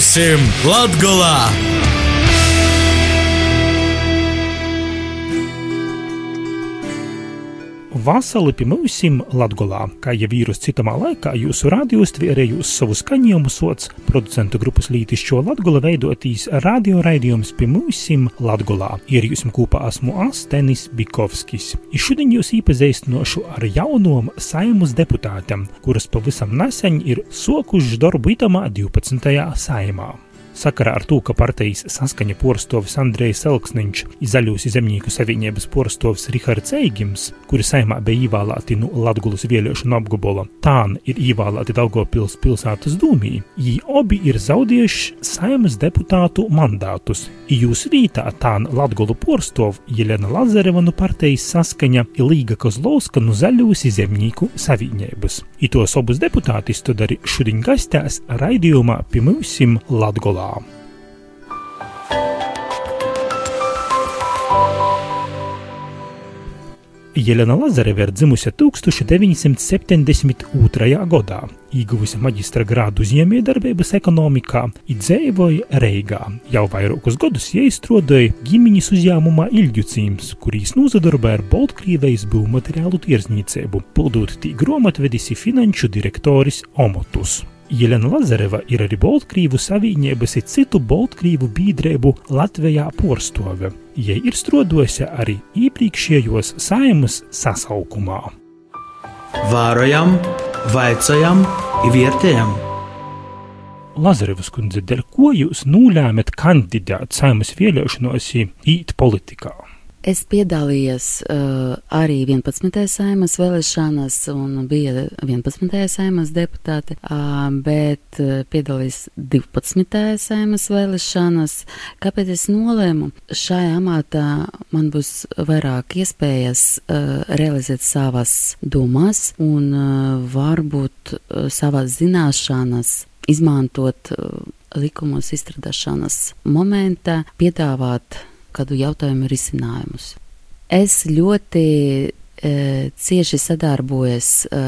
Pimūsim Latgolā! Vasali pie mums Latvijā, kā jau vīrus citamā laikā, jūsu rādījus tvērējus savu skaņojumu sots producentu grupas lītišķo Latviju veidotīs radioraidījums pie mums Latvijā. Ir jūs kopā esmu Astenis Bikovskis. I šodien jūs iepazīstinošu ar jaunom saimus deputātiem, kuras pavisam nesen ir sokušas darbu itamā 12. saimā. Sakarā ar to, ka partijas saskaņa porstovs Andrejs Elksniņš, Zaļūs zemnieku savienības porstovs Rihards Eigims, kuri saimā bija ievēlēti no Latgulas vēlēšanu apgabola, tān ir ievēlēti Daugopils pilsētas dūmī, jī obi ir zaudējuši saimas deputātu mandātus. Jūs vītā tān Latgulu porstov Jelena Lazareva no partijas saskaņa ir Līga Kozlovska no Zaļūs zemnieku savienības. I tos abus deputātis tad arī šodien gastēs raidījumā pie mums Latvijā. Jelena Lazareva ir dzimusi 1972. gadā, ieguvusi maģistra grādu ziemējdarbības ekonomikā, izdzīvoja Reigā. Jau vairākus gadus iestrādāja ģimenes uzņēmumā Ilģucīms, kurīs nozadarboja ar Baltkrievijas būvmateriālu tirdzniecību, pildot tī grāmatvedis finanšu direktoris Omotus. Jelena Lazareva ir arī Baltkrievu savienības un citu Baltkrievu biedrību Latvijā porstove. Jai ir strodojusi arī iepriekšējos saimas sasaukumā. Vārojam, vaicājam, vērtējam! Lazarevas kundze, dēļ ko jūs nolēmat kandidāt saimas vēlēšanos īt politikā? Es piedalījos uh, arī 11. saimas vēlēšanās un bija 11. saimas deputāte, uh, bet uh, piedalījos 12. saimas vēlēšanās. Kāpēc es nolēmu? Šajā amatā man būs vairāk iespējas uh, realizēt savas domas un uh, varbūt uh, savas zināšanas izmantot uh, likumos izstrādāšanas momentā, piedāvāt kādu jautājumu risinājumus. Es ļoti e, cieši sadarbojos e,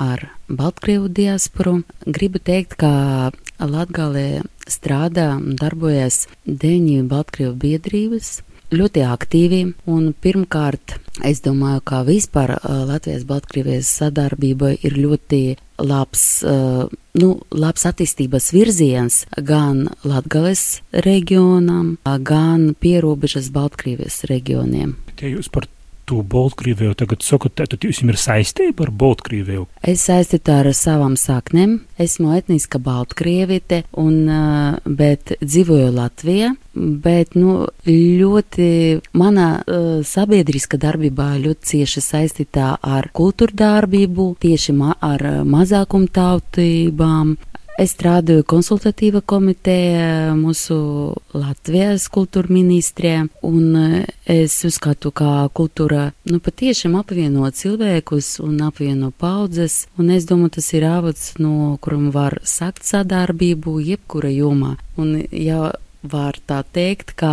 ar Baltkrievu diasporu. Gribu teikt, ka Latgalē strādā un darbojas deviņi Baltkrievu biedrības ļoti aktīvi. Un pirmkārt, es domāju, ka vispār uh, Latvijas-Baltkrievijas sadarbība ir ļoti labs, uh, nu, labs attīstības virziens gan Latgales reģionam, gan pierobežas Baltkrievijas reģioniem. Ja jūs par to Baltkrieviju tagad sakat, tad jums ir saistība ar Baltkrieviju? Es saistītu ar savām saknēm. Esmu etniska Baltkrievite, un, bet dzīvoju Latvijā. Bet nu, ļoti mana uh, sabiedriska darbība ļoti cieši saistīta ar kultūra darbību, tieši ma ar mazākumtautībām, Es strādāju konsultatīva komiteja mūsu Latvijas kultūra ministrijā, un e, es uzskatu, ka kultūra nu, patiešām apvieno cilvēkus un apvieno paudzes, un es domāju, tas ir avots, no kuram var sakt sadarbību jebkura jomā. Un, ja var tā teikt, ka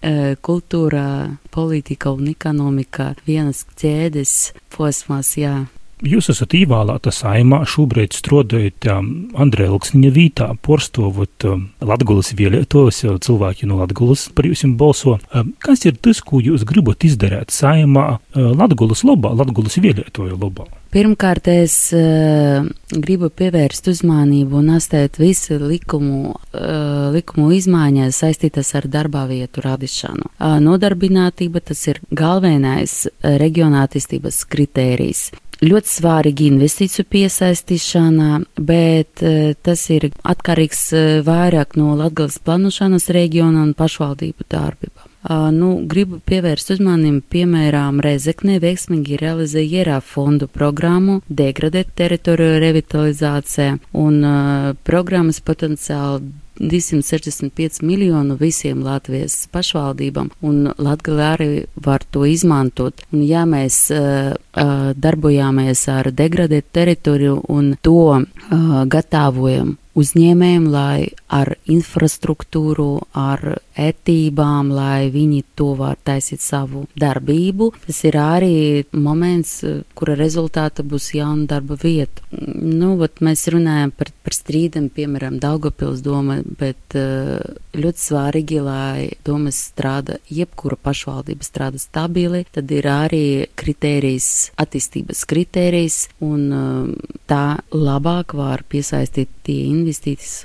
e, kultūra, politika un ekonomika vienas ķēdes posmās, jā. Jūs esat ievēlēta saimā, šobrīd strādājat um, Andrē Luksniņa vītā, porstovot um, Latgulas vēlētos, cilvēki no Latgulas par jums balso. Um, kas ir tas, ko jūs gribat izdarīt saimā uh, Latgulas lobā, Latgulas vēlētoju lobā? Pirmkārt, es uh, gribu pievērst uzmanību un astēt visu likumu, uh, likumu izmaiņas saistītas ar darbā vietu radīšanu. Uh, nodarbinātība tas ir galvenais uh, reģionātistības kritērijs ļoti svārīgi investīciju piesaistīšanā, bet uh, tas ir atkarīgs uh, vairāk no Latgales planošanas reģiona un pašvaldību darbībām. Nu, gribu pievērst uzmanību, piemēram, Rezeknē veiksmīgi realizēja ierā fondu programmu degradēt teritoriju revitalizācija un uh, programmas potenciāli 265 miljonu visiem Latvijas pašvaldībām, un Latgalē arī var to izmantot. Un ja mēs uh, darbojāmies ar degradētu teritoriju un to uh, gatavojam uzņēmējiem, lai ar infrastruktūru, ar etībām, lai viņi to var taisīt savu darbību. Tas ir arī moments, kura rezultāta būs jauna darba vieta. Nu, vat mēs runājam par, par strīdam, piemēram, Daugopils doma, bet eh, ļoti svarīgi, lai domas strāda, jebkura pašvaldība strāda stabili, tad ir arī kritērijs, attīstības kritērijs, un eh, tā labāk var piesaistīt tie investīcijas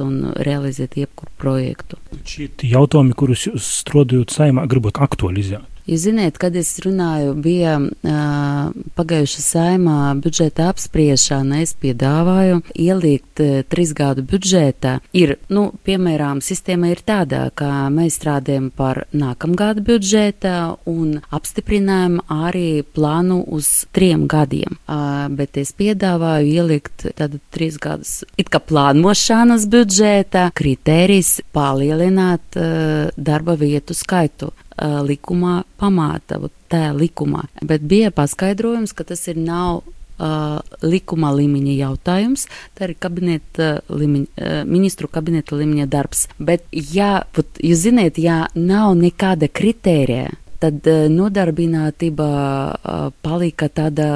un realizēt jebkuru projektu. Šie jautājumi, kurus jūs strādājot saimā, gribat aktualizēt? Jūs zināt, kad es runāju, bija uh, pagājuša saimā budžeta apspriešana, es piedāvāju ielikt uh, trīs gadu budžetā. Ir, nu, piemēram, sistēma ir tāda, ka mēs strādājam par nākamgada budžeta un apstiprinājam arī plānu uz trim gadiem. Uh, bet es piedāvāju ielikt tādu trīs gadus it kā plānošanas budžeta kritērijs palielināt uh, darba vietu skaitu uh, likumā pamāta, tajā likumā. Bet bija paskaidrojums, ka tas ir nav uh, likuma līmeņa jautājums, tā ir kabineta līmeņa, uh, ministru kabineta līmeņa darbs. Bet, ja, put, jūs ziniet, ja nav nekāda kritērija, tad uh, nodarbinātība palika tāda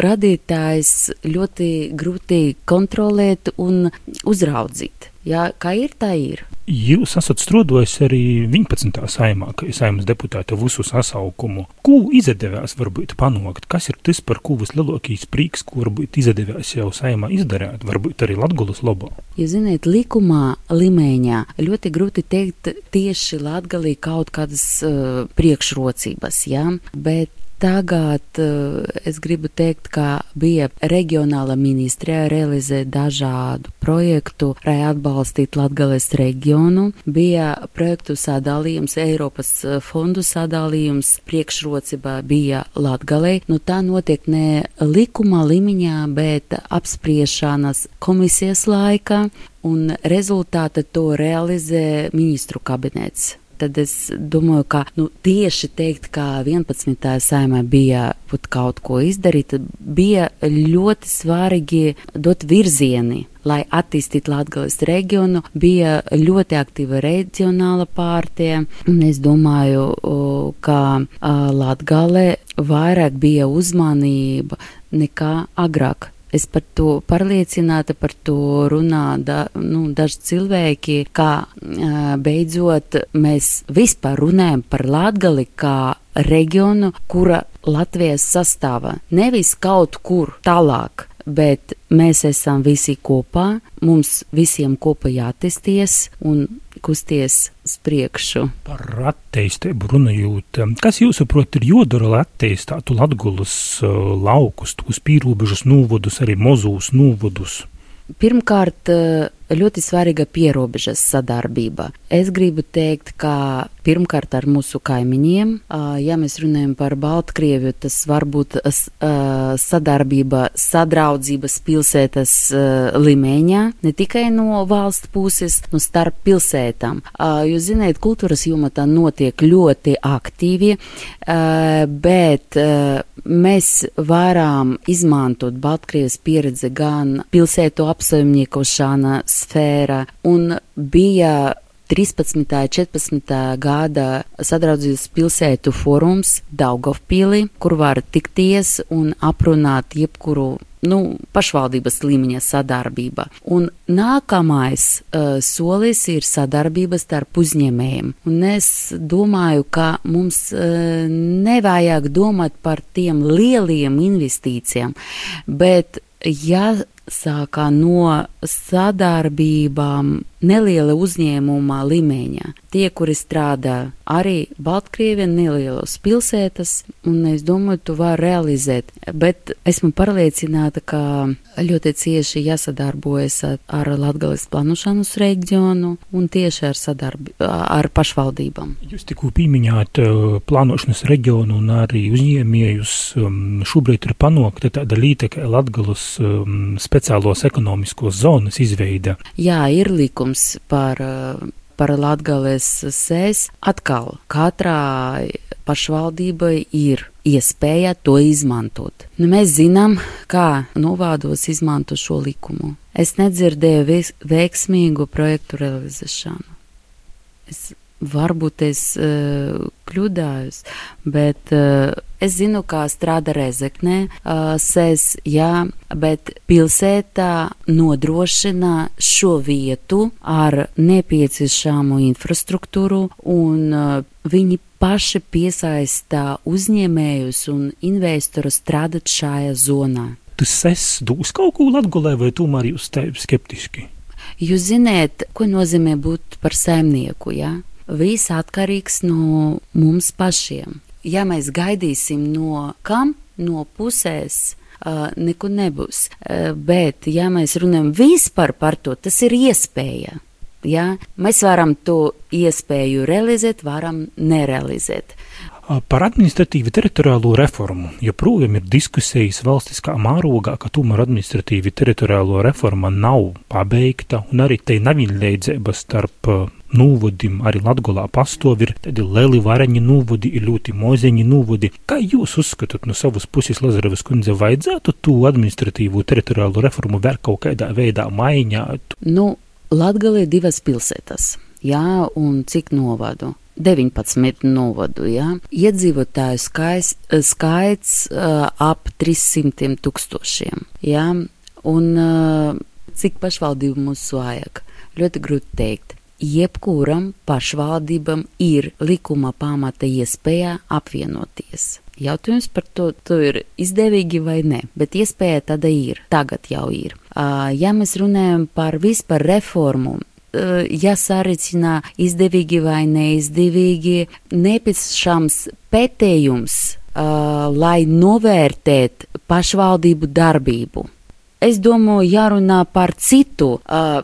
radītājs ļoti grūti kontrolēt un uzraudzīt. Jā, kā ir, tā ir. Jūs esat strādājis arī 11. saimā, kā saimnes deputāta visu sasaukumu. Ko izdevās varbūt panākt? Kas ir tas, par ko vislielākais prieks, ko varbūt izdevās jau saimā izdarīt, varbūt arī Latgulas lobā? Ja ziniet, likumā līmeņā ļoti grūti teikt tieši Latgalī kaut kādas uh, priekšrocības, jā, bet Tagad uh, es gribu teikt, ka bija reģionāla ministrijā realizē dažādu projektu, lai atbalstītu Latgales reģionu. Bija projektu sadalījums, Eiropas eh, fondu sadalījums, priekšrocībā bija Latgalei. Nu, tā notiek ne likuma līmeņā, bet apspriešanas komisijas laikā, un rezultāti to realizē ministru kabinets tad es domāju, ka nu, tieši teikt, ka 11. saimē bija pat kaut ko izdarīt, bija ļoti svarīgi dot virzieni. Lai attīstītu Latvijas reģionu, bija ļoti aktīva reģionāla pārtie. Es domāju, ka Latvijā vairāk bija uzmanība nekā agrāk. Es par to pārliecināta, par to runā da, nu, daži cilvēki, kā beidzot mēs vispār runājam par Latgali kā reģionu, kura Latvijas sastāvā. Nevis kaut kur tālāk, bet mēs esam visi kopā, mums visiem kopā jātesties un kusties uz priekšu. Par attīstību runājot, kas jūsuprāt ir jodara, attīstītu Latgulas uh, laukus, tos pīrūbežus nūvodus, arī mozūs nūvodus? Pirmkārt, ļoti svarīga pierobežas sadarbība. Es gribu teikt, ka pirmkārt ar mūsu kaimiņiem, ja mēs runājam par Baltkrieviju, tas var būt sadarbība sadraudzības pilsētas līmeņā, ne tikai no valsts puses, no starp pilsētām. Jūs zināt, kultūras jomā tā notiek ļoti aktīvi, bet mēs varam izmantot Baltkrievijas pieredzi gan pilsētu apsaimniekošana, sfēra un bija 13. un 14. gada sadraudzības pilsētu forums Daugavpīlī, kur var tikties un aprunāt jebkuru nu, pašvaldības līmeņa sadarbība. Un nākamais uh, solis ir sadarbība starp uzņēmējiem. Un es domāju, ka mums uh, nevajag domāt par tiem lieliem investīcijām, bet ja sākā no sadarbībām neliela uzņēmuma līmeņa. Tie, kuri strādā arī Baltkrievijā, nelielas pilsētas, un es domāju, tu vari realizēt. Bet esmu pārliecināta, ka ļoti cieši jāsadarbojas ar Latgales planušanas reģionu un tieši ar sadarbi, ar pašvaldībām. Jūs tikko pieminējāt plānošanas reģionu un arī uzņēmējus. Šobrīd ir panākta tāda līte, ka Latgales speciālos ekonomiskos zonas izveida. Jā, ir likums par uh, par Latgales sēs, atkal katrā pašvaldībai ir iespēja to izmantot. Nu, mēs zinām, kā novādos izmanto šo likumu. Es nedzirdēju veiksmīgu projektu realizēšanu. Es Varbūt es uh, kļūdājos, bet uh, es zinu, kā strādā Rezeknē, uh, sēs, jā, bet pilsētā nodrošina šo vietu ar nepieciešamu infrastruktūru un uh, viņi paši piesaistā uzņēmējus un investorus strādāt šajā zonā. Tas es dūs kaut ko latgulē vai tomēr jūs te skeptiski? Jūs zināt, ko nozīmē būt par saimnieku, jā? Ja? Viss atkarīgs no mums pašiem. Ja mēs gaidīsim no kam, no pusēs, nekur nebūs. Bet, ja mēs runājam vispār par to, tas ir iespēja. Ja? Mēs varam to iespēju realizēt, varam nerealizēt. Par administratīvu teritoriālo reformu joprojām ir diskusijas valstiskā mārogā, ka tomēr administratīvi teritoriālo reforma nav pabeigta, un arī te nav vienlīdzība starp nūvodim arī Latgolā pastāv ir tādi lieli vareņi nūvodi, ir ļoti mozeņi nūvodi. Kā jūs uzskatāt no savas puses, Lazarevas kundze, vajadzētu to administratīvo teritoriālo reformu vēl kaut kādā veidā maiņāt? Nu, Latgalē ir divas pilsētas, jā, un cik novadu? 19 novadu, jā. Iedzīvotāju skais, skaits uh, ap 300 tūkstošiem, jā. Un uh, cik pašvaldību mums vajag? Ļoti grūti teikt jebkuram pašvaldībam ir likuma pamata iespēja apvienoties. Jautājums par to, to ir izdevīgi vai nē, bet iespēja tāda ir, tagad jau ir. Ja mēs runājam par vispār reformu, ja saricina izdevīgi vai neizdevīgi, nepieciešams pētējums, lai novērtētu pašvaldību darbību. Es domāju, jārunā par citu,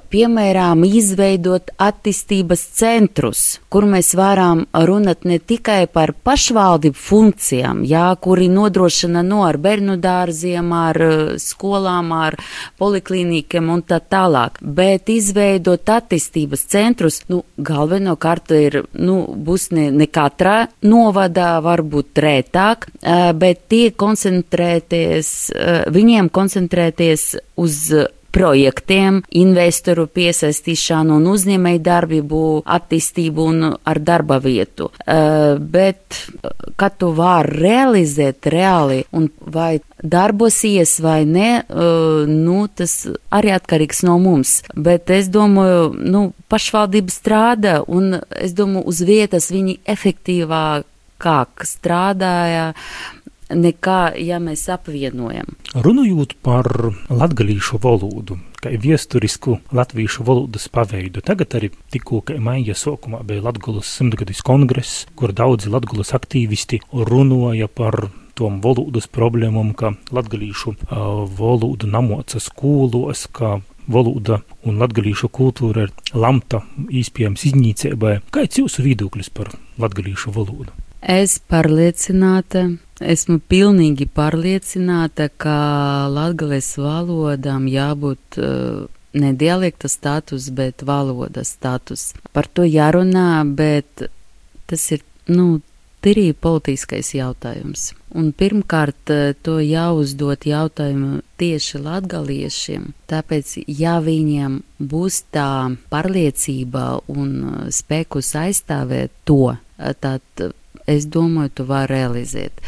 piemēram, izveidot attīstības centrus, kur mēs varam runāt ne tikai par pašvaldību funkcijām, jā, kuri nodrošina no ar bērnu dārziem, ar skolām, ar poliklīnikiem un tā tālāk, bet izveidot attīstības centrus, nu, galvenokārt ir, nu, būs ne, ne katrā novadā, varbūt rētāk, uh, bet tie koncentrēties, viņiem koncentrēties uz projektiem, investoru piesaistīšanu un uzņēmēju darbību, attīstību un ar darba vietu. Uh, bet, kad tu vari realizēt reāli un vai darbosies vai ne, uh, nu, tas arī atkarīgs no mums. Bet es domāju, nu, pašvaldība strādā un es domāju, uz vietas viņi efektīvāk strādāja nekā, ja mēs apvienojam. Runājot par latgalīšu valodu, kā viesturisku latviešu valodas paveidu, tagad arī tikko, maija sākumā bija Latgulas simtgadis kongress, kur daudzi Latgulas aktīvisti runāja par tom valodas problēmām, ka latgalīšu uh, valodu namoca skolos, ka valoda un latgalīšu kultūra ir lamta īspējams iznīcībai. Kāds jūsu viedoklis par latgalīšu valodu? Es pārliecināta, esmu pilnīgi pārliecināta, ka latgales valodām jābūt uh, ne dialekta status, bet valodas status. Par to jārunā, bet tas ir, nu, tīri politiskais jautājums. Un pirmkārt, uh, to jāuzdot jautājumu tieši latgaliešiem, tāpēc, ja viņiem būs tā pārliecība un uh, spēkus aizstāvēt to, tad es domāju, tu vari realizēt.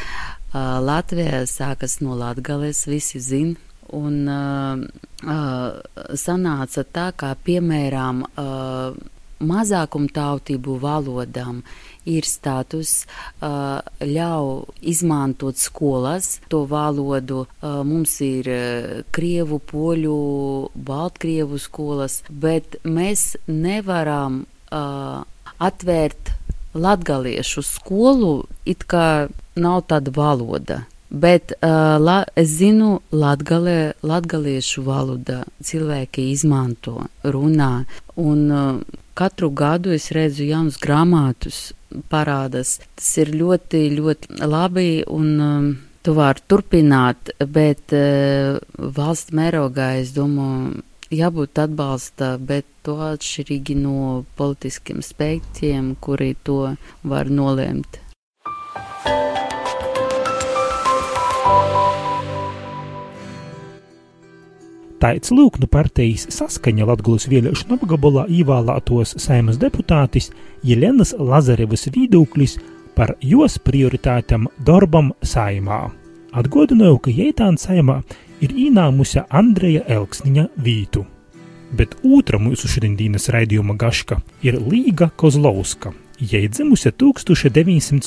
Uh, Latvijā sākas no Latgales, visi zina. Un uh, uh, sanāca tā, kā piemēram uh, mazākumtautību valodām ir status, uh, ļauj izmantot skolas to valodu. Uh, mums ir uh, krievu, poļu, baltkrievu skolas, bet mēs nevaram atvērt latgaliešu skolu it kā nav tāda valoda. Bet uh, la, es zinu, latgalē, latgaliešu valoda cilvēki izmanto, runā, un uh, katru gadu es redzu jaunus grāmatus parādas. Tas ir ļoti, ļoti labi, un um, tu vari turpināt, bet uh, valsts mērogā, es domāju, jābūt atbalsta, bet to atšķirīgi no politiskiem spēkiem, kuri to var nolēmt. Taits Lūknu partijas saskaņa Latgulas vēlēšanu apgabalā īvēlētos saimas deputātis Jelenas Lazarevas viedoklis par jos prioritātam darbam saimā. Atgādināju, ka Jētāna saimā ir īnāmusi Andreja Elksniņa vītu. Bet otra mūsu šodienas raidījuma gaška ir Līga Kozlovska, Jai dzimusi 1957.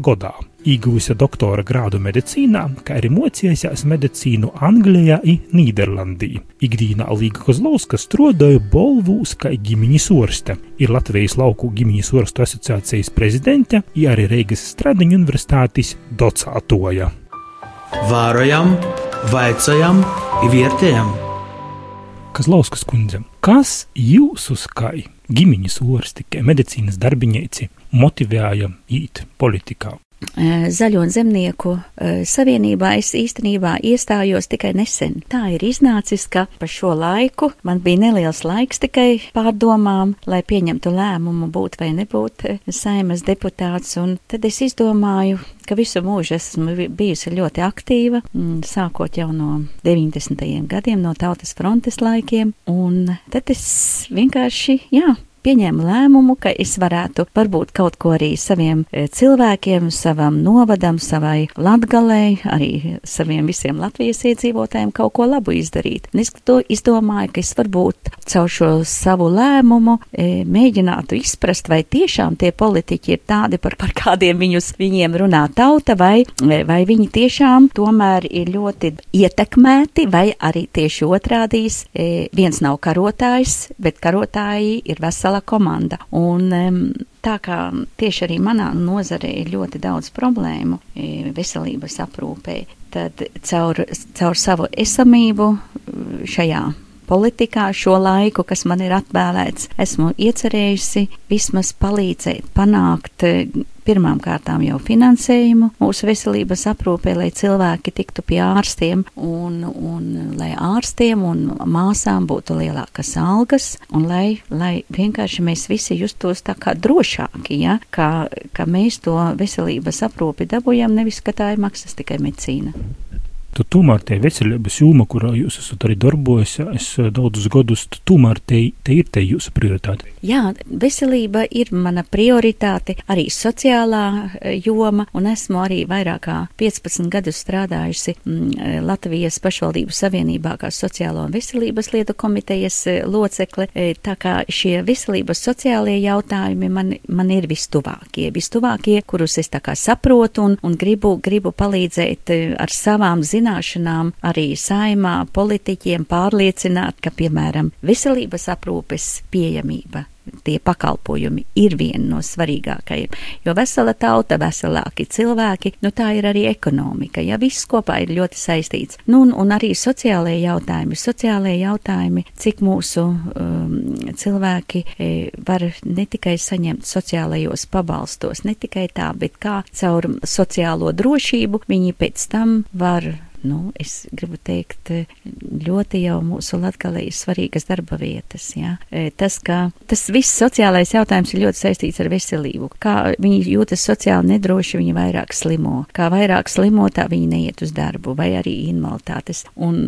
gadā, ieguvusi doktora grādu medicīnā, kā arī mocījusies medicīnu Anglijā un Nīderlandī. Ikdīnā Līga Kozlovska strādāja Bolvūs kā ģimeņas orste, ir Latvijas lauku ģimeņas orstu asociācijas prezidente, un arī Reigas Stradiņu universitātes docātoja. Vārojam, vaicājam, vērtējam! Kazlauskas kundze, kas jūsu skai ģimeņas orstikai, medicīnas darbinieci motivēja īt politikā? Zaļo un zemnieku savienībā es īstenībā iestājos tikai nesen. Tā ir iznācis, ka pa šo laiku man bija neliels laiks tikai pārdomām, lai pieņemtu lēmumu būt vai nebūt saimas deputāts, un tad es izdomāju, ka visu mūžu esmu bijusi ļoti aktīva, sākot jau no 90. gadiem, no tautas frontes laikiem, un tad es vienkārši, jā, pieņēmu lēmumu, ka es varētu varbūt kaut ko arī saviem e, cilvēkiem, savam novadam, savai latgalei, arī saviem visiem Latvijas iedzīvotājiem kaut ko labu izdarīt. Un es to izdomāju, ka es varbūt caur šo savu lēmumu e, mēģinātu izprast, vai tiešām tie politiķi ir tādi, par, par kādiem viņus, viņiem runā tauta, vai, e, vai viņi tiešām tomēr ir ļoti ietekmēti, vai arī tieši otrādīs, viens nav karotājs, bet karotāji ir vesela liela komanda. Un, um, tā kā tieši arī manā nozarē ir ļoti daudz problēmu e, veselības aprūpē, tad caur, caur savu esamību šajā politikā šo laiku, kas man ir atvēlēts, esmu iecerējusi vismaz palīdzēt panākt pirmām kārtām jau finansējumu mūsu veselības aprūpē, lai cilvēki tiktu pie ārstiem un, un lai ārstiem un māsām būtu lielākas algas un lai, lai vienkārši mēs visi justos tā kā drošāki, ja, ka, ka mēs to veselības aprūpi dabūjam, nevis ka tā ir maksas tikai medicīna tad tomēr tie veselības joma, kurā jūs esat arī darbojusies eh, daudzus gadus, tomēr te, te ir te jūsu prioritāte. Jā, veselība ir mana prioritāte, arī sociālā eh, joma, un esmu arī vairāk kā 15 gadus strādājusi mm, Latvijas pašvaldību savienībā kā sociālo un veselības lietu komitejas eh, locekle, tā kā šie veselības sociālie jautājumi man, man ir vistuvākie, vistuvākie, kurus es tā kā saprotu un, un gribu, gribu palīdzēt ar savām zināšanām zināšanām arī saimā politiķiem pārliecināt, ka, piemēram, veselības aprūpes pieejamība tie pakalpojumi ir viena no svarīgākajiem. Jo vesela tauta, veselāki cilvēki, nu tā ir arī ekonomika. Ja viss kopā ir ļoti saistīts. Nu, un, un arī sociālajie jautājumi. Sociālajie jautājumi, cik mūsu um, cilvēki e, var ne tikai saņemt sociālajos pabalstos, ne tikai tā, bet kā caur sociālo drošību viņi pēc tam var nu, es gribu teikt, ļoti jau mūsu latgalē ir svarīgas darba vietas. Ja? E, tas, ka tas viss sociālais jautājums ir ļoti saistīts ar veselību. Kā viņi jūtas sociāli nedroši, viņi vairāk slimo. Kā vairāk slimo, tā viņi neiet uz darbu vai arī invaliditātes. Un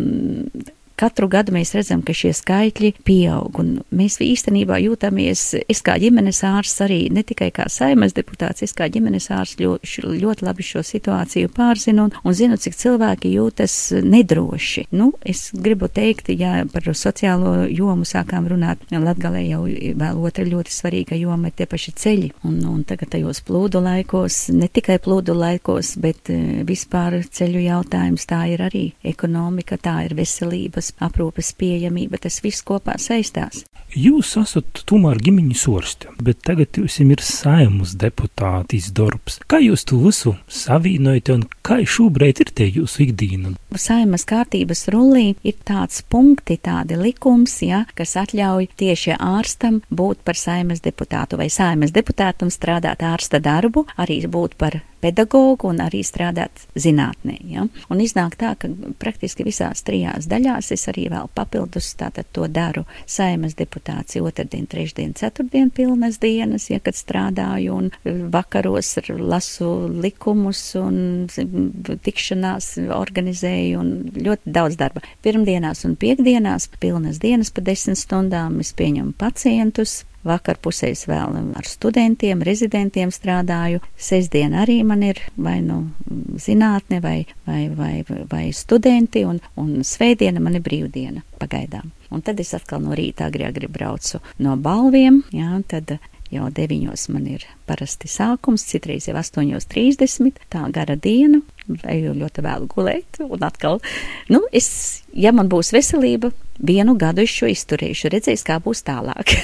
katru gadu mēs redzam, ka šie skaitļi pieaug, un mēs īstenībā jūtamies, es kā ģimenes ārsts arī ne tikai kā saimas deputāts, es kā ģimenes ārsts ļoti, ļoti labi šo situāciju pārzinu un, un zinu, cik cilvēki jūtas nedroši. Nu, es gribu teikt, ja par sociālo jomu sākām runāt, Latgalē jau vēl otra ļoti svarīga joma ir tie paši ceļi, un, un tagad tajos plūdu laikos, ne tikai plūdu laikos, bet eh, vispār ceļu jautājums tā ir arī ekonomika, tā ir veselības veselības aprūpes pieejamība, tas viss kopā saistās. Jūs esat tomēr ģimeņa sorste, bet tagad jums ir saimas deputātis darbs. Kā jūs to visu savīnojat un kā šobrīd ir tie jūsu ikdiena? Saimas kārtības rullī ir tāds punkti, tādi likums, ja, kas atļauj tieši ārstam būt par saimas deputātu vai saimas deputātam strādāt ārsta darbu, arī būt par pedagogu un arī strādāt zinātnē. Ja? Un iznāk tā, ka praktiski visās trijās daļās es arī vēl papildus tātad to daru saimas deputāciju otrdien, trešdien, ceturtdien pilnas dienas, ja kad strādāju un vakaros lasu likumus un tikšanās organizēju un ļoti daudz darba. Pirmdienās un piekdienās pilnas dienas pa desmit stundām es pieņemu pacientus, Vakar pusēs vēl ar studentiem, rezidentiem strādāju. Sesdien arī man ir vai nu zinātne vai, vai, vai, vai studenti, un, un svētdiena man ir brīvdiena pagaidām. Un tad es atkal no rīta agri agri braucu no balviem, jā, tad jau deviņos man ir parasti sākums, citreiz jau 8.30, tā gara diena, eju ļoti vēlu gulēt, un atkal, nu, es, ja man būs veselība, vienu gadu es šo izturēšu, redzēs, kā būs tālāk.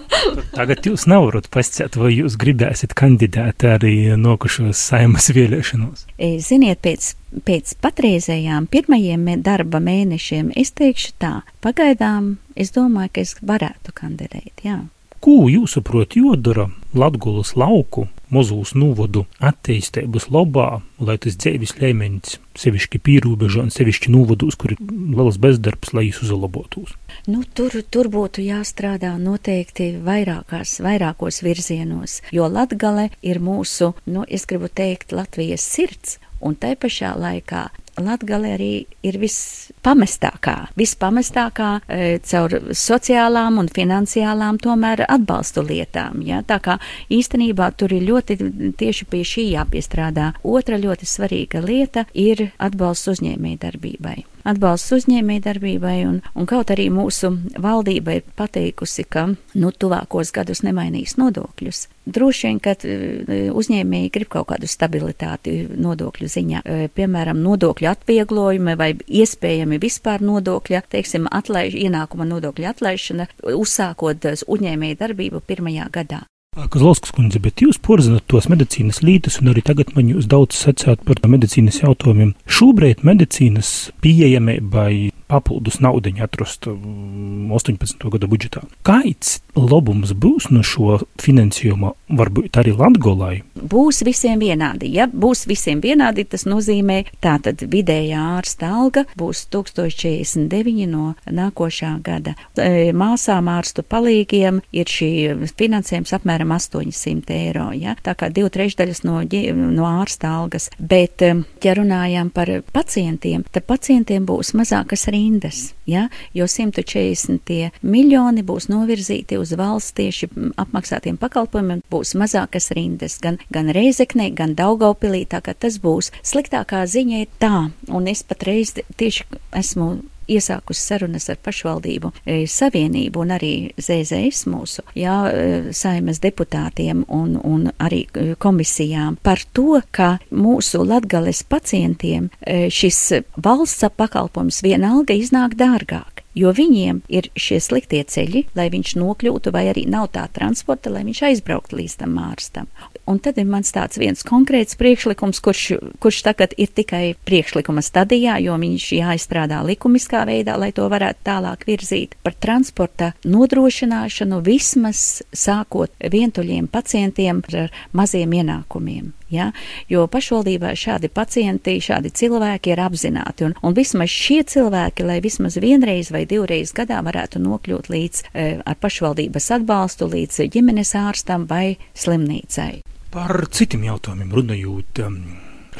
Tagad jūs nevarat pasciet, vai jūs gribēsiet kandidēt arī nokušos saimas vēlēšanos? E, ziniet, pēc, pēc patreizējām pirmajiem darba mēnešiem es teikšu tā, pagaidām es domāju, ka es varētu kandidēt, jā. Ko jūsuprāt jodara Latgulas lauku mozūs nūvodu attīstības labā, lai tas dzīves līmenis, sevišķi pīrūbežā un sevišķi nūvodos, kur ir lielas bezdarbs, lai jūs uzlabotos? Nu, tur, tur būtu jāstrādā noteikti vairākās, vairākos virzienos, jo Latgale ir mūsu, nu, es gribu teikt, Latvijas sirds, un tai pašā laikā Latgale arī ir vispamestākā, vispamestākā e, caur sociālām un finansiālām tomēr atbalstu lietām. Ja? Tā kā īstenībā tur ir ļoti tieši pie šī jāpiestrādā. Otra ļoti svarīga lieta ir atbalsts uzņēmējdarbībai. darbībai atbalsts uzņēmēji darbībai, un, un kaut arī mūsu valdība ir pateikusi, ka nu, tuvākos gadus nemainīs nodokļus. Droši vien, ka e, uzņēmēji grib kaut kādu stabilitāti nodokļu ziņā, e, piemēram, nodokļu atvieglojumi vai iespējami vispār nodokļa, teiksim, atlaiž, ienākuma nodokļa atlaišana, uzsākot uzņēmēju darbību pirmajā gadā. Kazlauskas kundze, bet jūs porzināt tos medicīnas lītas, un arī tagad man jūs daudz sacāt par medicīnas jautājumiem. Šobrīd medicīnas pieejamībai papildus naudiņu atrast 18. Um, gada budžetā. Kāds labums būs no šo finansējuma, varbūt arī Latgolai? Būs visiem vienādi. Ja būs visiem vienādi, tas nozīmē, tātad vidējā ārsta alga būs 1049 no nākošā gada. E, māsām ārstu palīgiem ir šī finansējums apmēram 800 eiro, ja? tā kā divu trešdaļas no, no ārsta algas. Bet, um, ja runājām par pacientiem, tad pacientiem būs mazākas rindas, ja? jo 140 miljoni būs novirzīti uz valsts tieši apmaksātiem pakalpojumiem, būs mazākas rindas gan, gan Reizeknē, gan Daugaupilī, tā kā tas būs. Sliktākā ziņa ir tā, un es patreiz tieši esmu iesākusi sarunas ar pašvaldību e, savienību un arī ZZS mūsu, jā, e, saimas deputātiem un, un arī e, komisijām par to, ka mūsu latgales pacientiem šis valsts pakalpojums vienalga iznāk dārgāk jo viņiem ir šie sliktie ceļi, lai viņš nokļūtu, vai arī nav tā transporta, lai viņš aizbrauktu līdz tam ārstam. Un tad ir mans tāds viens konkrēts priekšlikums, kurš, kurš tagad ir tikai priekšlikuma stadijā, jo viņš jāizstrādā likumiskā veidā, lai to varētu tālāk virzīt par transporta nodrošināšanu vismaz sākot vientuļiem pacientiem ar maziem ienākumiem. Ja? Jo pašvaldībā šādi pacienti, šādi cilvēki ir apzināti, un, un vismaz šie cilvēki, lai vismaz vienreiz vai divreiz gadā varētu nokļūt līdz e, ar pašvaldības atbalstu līdz ģimenes ārstam vai slimnīcai. Par citiem jautājumiem runājot, um,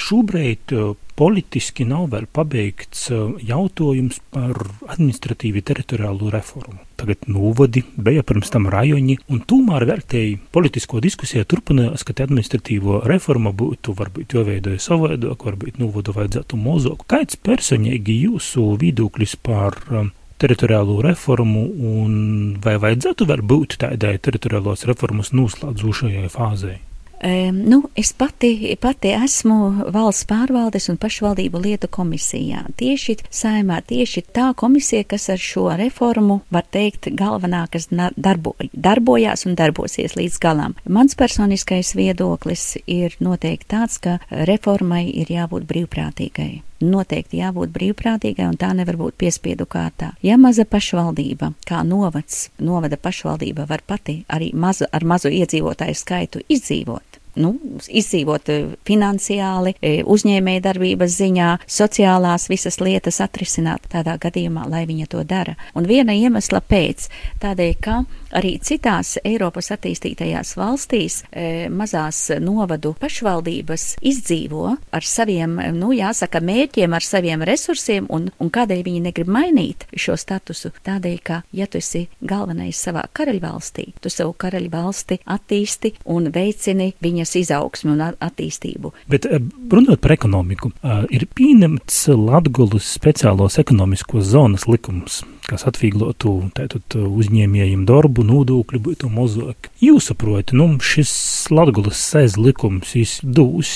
šobrīd uh, politiski nav vēl pabeigts uh, jautājums par administratīvi teritoriālo reformu. Tagad novadi, bija pirms tam rajoni, un tomēr vērtēji politisko diskusiju turpinājās, ka administratīvo reforma būtu varbūt jāveidoja savādāk, varbūt novadu vajadzētu mazāk. Kāds personīgi jūsu viedoklis par um, teritoriālo reformu, un vai vajadzētu vēl būt tādai teritoriālās reformas noslēdzošajai fāzei? Nu, es pati, pati esmu valsts pārvaldes un pašvaldību lietu komisijā. Tieši saimā, tieši tā komisija, kas ar šo reformu, var teikt, galvenā, kas darbo, darbojās un darbosies līdz galam. Mans personiskais viedoklis ir noteikti tāds, ka reformai ir jābūt brīvprātīgai noteikti jābūt brīvprātīgai un tā nevar būt piespiedu kārtā. Ja maza pašvaldība, kā novads, novada pašvaldība var pati arī mazu, ar mazu iedzīvotāju skaitu izdzīvot, nu, izdzīvot finansiāli, uzņēmēja darbības ziņā, sociālās visas lietas atrisināt tādā gadījumā, lai viņa to dara. Un viena iemesla pēc, tādēļ, ka arī citās Eiropas attīstītajās valstīs e, mazās novadu pašvaldības izdzīvo ar saviem, nu, jāsaka, mērķiem, ar saviem resursiem, un, un kādēļ viņi negrib mainīt šo statusu? Tādēļ, ka, ja tu esi galvenais savā karaļvalstī, tu savu karaļvalsti attīsti un veicini viņas izaugsmi un attīstību. Bet e, runājot par ekonomiku, e, ir pieņemts Latgulas speciālos ekonomiskos zonas likums kas atvieglotu uzņēmējiem darbu, nodokļu būtu mazāk. Jūs saprotat, nu, šis Latvijas sēž likums, viņš dos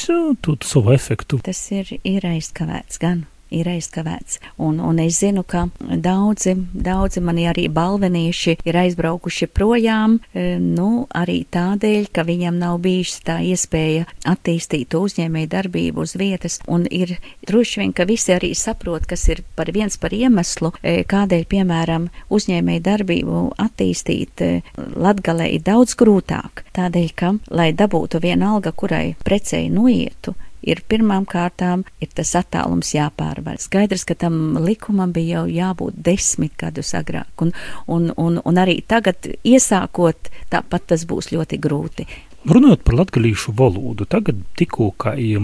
savu efektu. Tas ir, ir aizkavēts gan ir aizkavēts. Un, un es zinu, ka daudzi, daudzi mani arī balvenieši ir aizbraukuši projām, e, nu, arī tādēļ, ka viņam nav bijusi tā iespēja attīstīt uzņēmēju darbību uz vietas, un ir droši vien, ka visi arī saprot, kas ir par viens par iemeslu, e, kādēļ, piemēram, uzņēmēju darbību attīstīt e, Latgalē ir daudz grūtāk. Tādēļ, ka, lai dabūtu vienalga, kurai precei noietu, ir pirmām kārtām ir tas attālums jāpārvar. Skaidrs, ka tam likumam bija jau jābūt desmit gadus agrāk, un, un, un, un arī tagad iesākot, tāpat tas būs ļoti grūti. Runājot par latviešu valodu, tagad tikko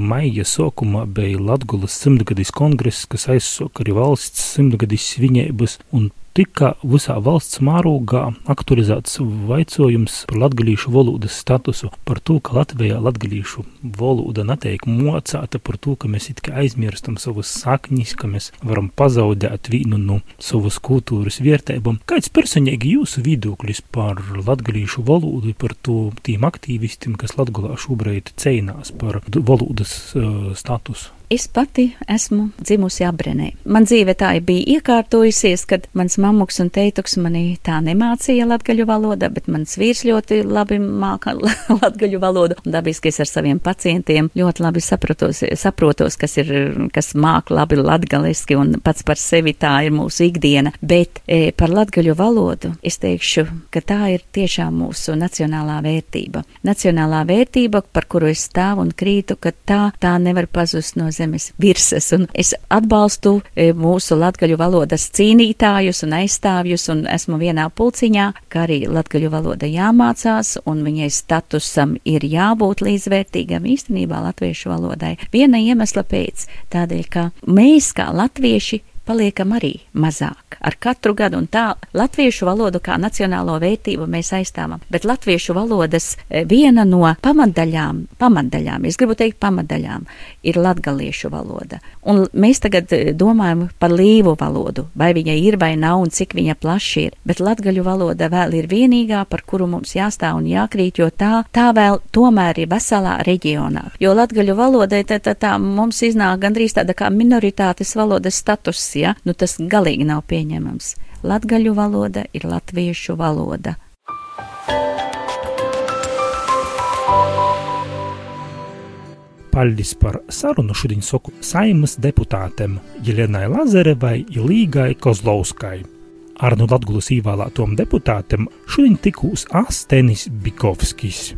maija sākumā bija Latvijas simtgadis kongress, kas aizsāka arī valsts simtgadis svinības, un tika visā valsts mārūgā aktualizēts vaicojums par latgalīšu valodas statusu, par to, ka Latvijā latgalīšu valoda netiek mocāta, par to, ka mēs it kā aizmirstam savas saknis, ka mēs varam pazaudēt vienu no savas kultūras vērtībām. Kāds personīgi jūsu viedoklis par latgalīšu valodu, par to tiem aktīvistiem, kas Latgulā šobrīd cīnās par valodas uh, statusu? Es pati esmu dzimusi Abrenē. Man dzīve tā bija iekārtojusies, kad mans mamuks un teituks mani tā nemācīja latgaļu valodā, bet mans vīrs ļoti labi māca latgaļu valodu. Un dabiski es ar saviem pacientiem ļoti labi saprotos, saprotos kas ir, kas māca labi latgaliski un pats par sevi tā ir mūsu ikdiena. Bet e, par latgaļu valodu es teikšu, ka tā ir tiešām mūsu nacionālā vērtība. Nacionālā vērtība, par kuru es stāvu un krītu, ka tā, tā nevar pazust no zemes virsmas. Es atbalstu e, mūsu latgaļu valodas cīnītājus un aizstāvjus, un esmu vienā pulciņā, ka arī latgaļu valoda jāmācās, un viņai statusam ir jābūt līdzvērtīgam īstenībā latviešu valodai. Viena iemesla pēc, tādēļ, ka mēs kā latvieši paliekam arī mazāk ar katru gadu, un tā latviešu valodu kā nacionālo vērtību mēs aizstāvam. Bet latviešu valodas eh, viena no pamatdaļām, pamatdaļām, es gribu teikt pamatdaļām, ir latgaliešu valoda. Un mēs tagad eh, domājam par līvu valodu, vai viņa ir vai nav un cik viņa plaši ir, bet latgaļu valoda vēl ir vienīgā, par kuru mums jāstāv un jākrīt, jo tā, tā vēl tomēr ir veselā reģionā. Jo latgaļu valodai tā, tā, tā mums iznāk gandrīz tāda kā minoritātes valodas status ja, nu tas galīgi nav pieņemams. Latgaļu valoda ir latviešu valoda. Paļģis par sarunu šodien saku saimas deputātēm Jelenai Lazarevai un Līgai Kozlovskai. Ar no Latgulas ievēlētām deputātēm šodien tikūs Astenis Bikovskis.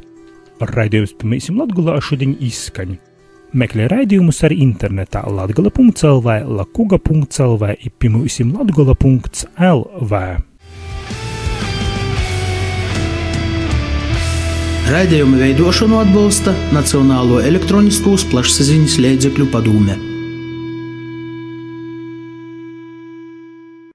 Raidījums pirmīsim Latgulā šodien izskaņa. Meklē raidījumus arī internetā latgala.lv, lakuga.lv, ipimūsim latgala.lv. Raidījumu veidošanu atbalsta Nacionālo elektroniskos plašsaziņas līdzekļu padome.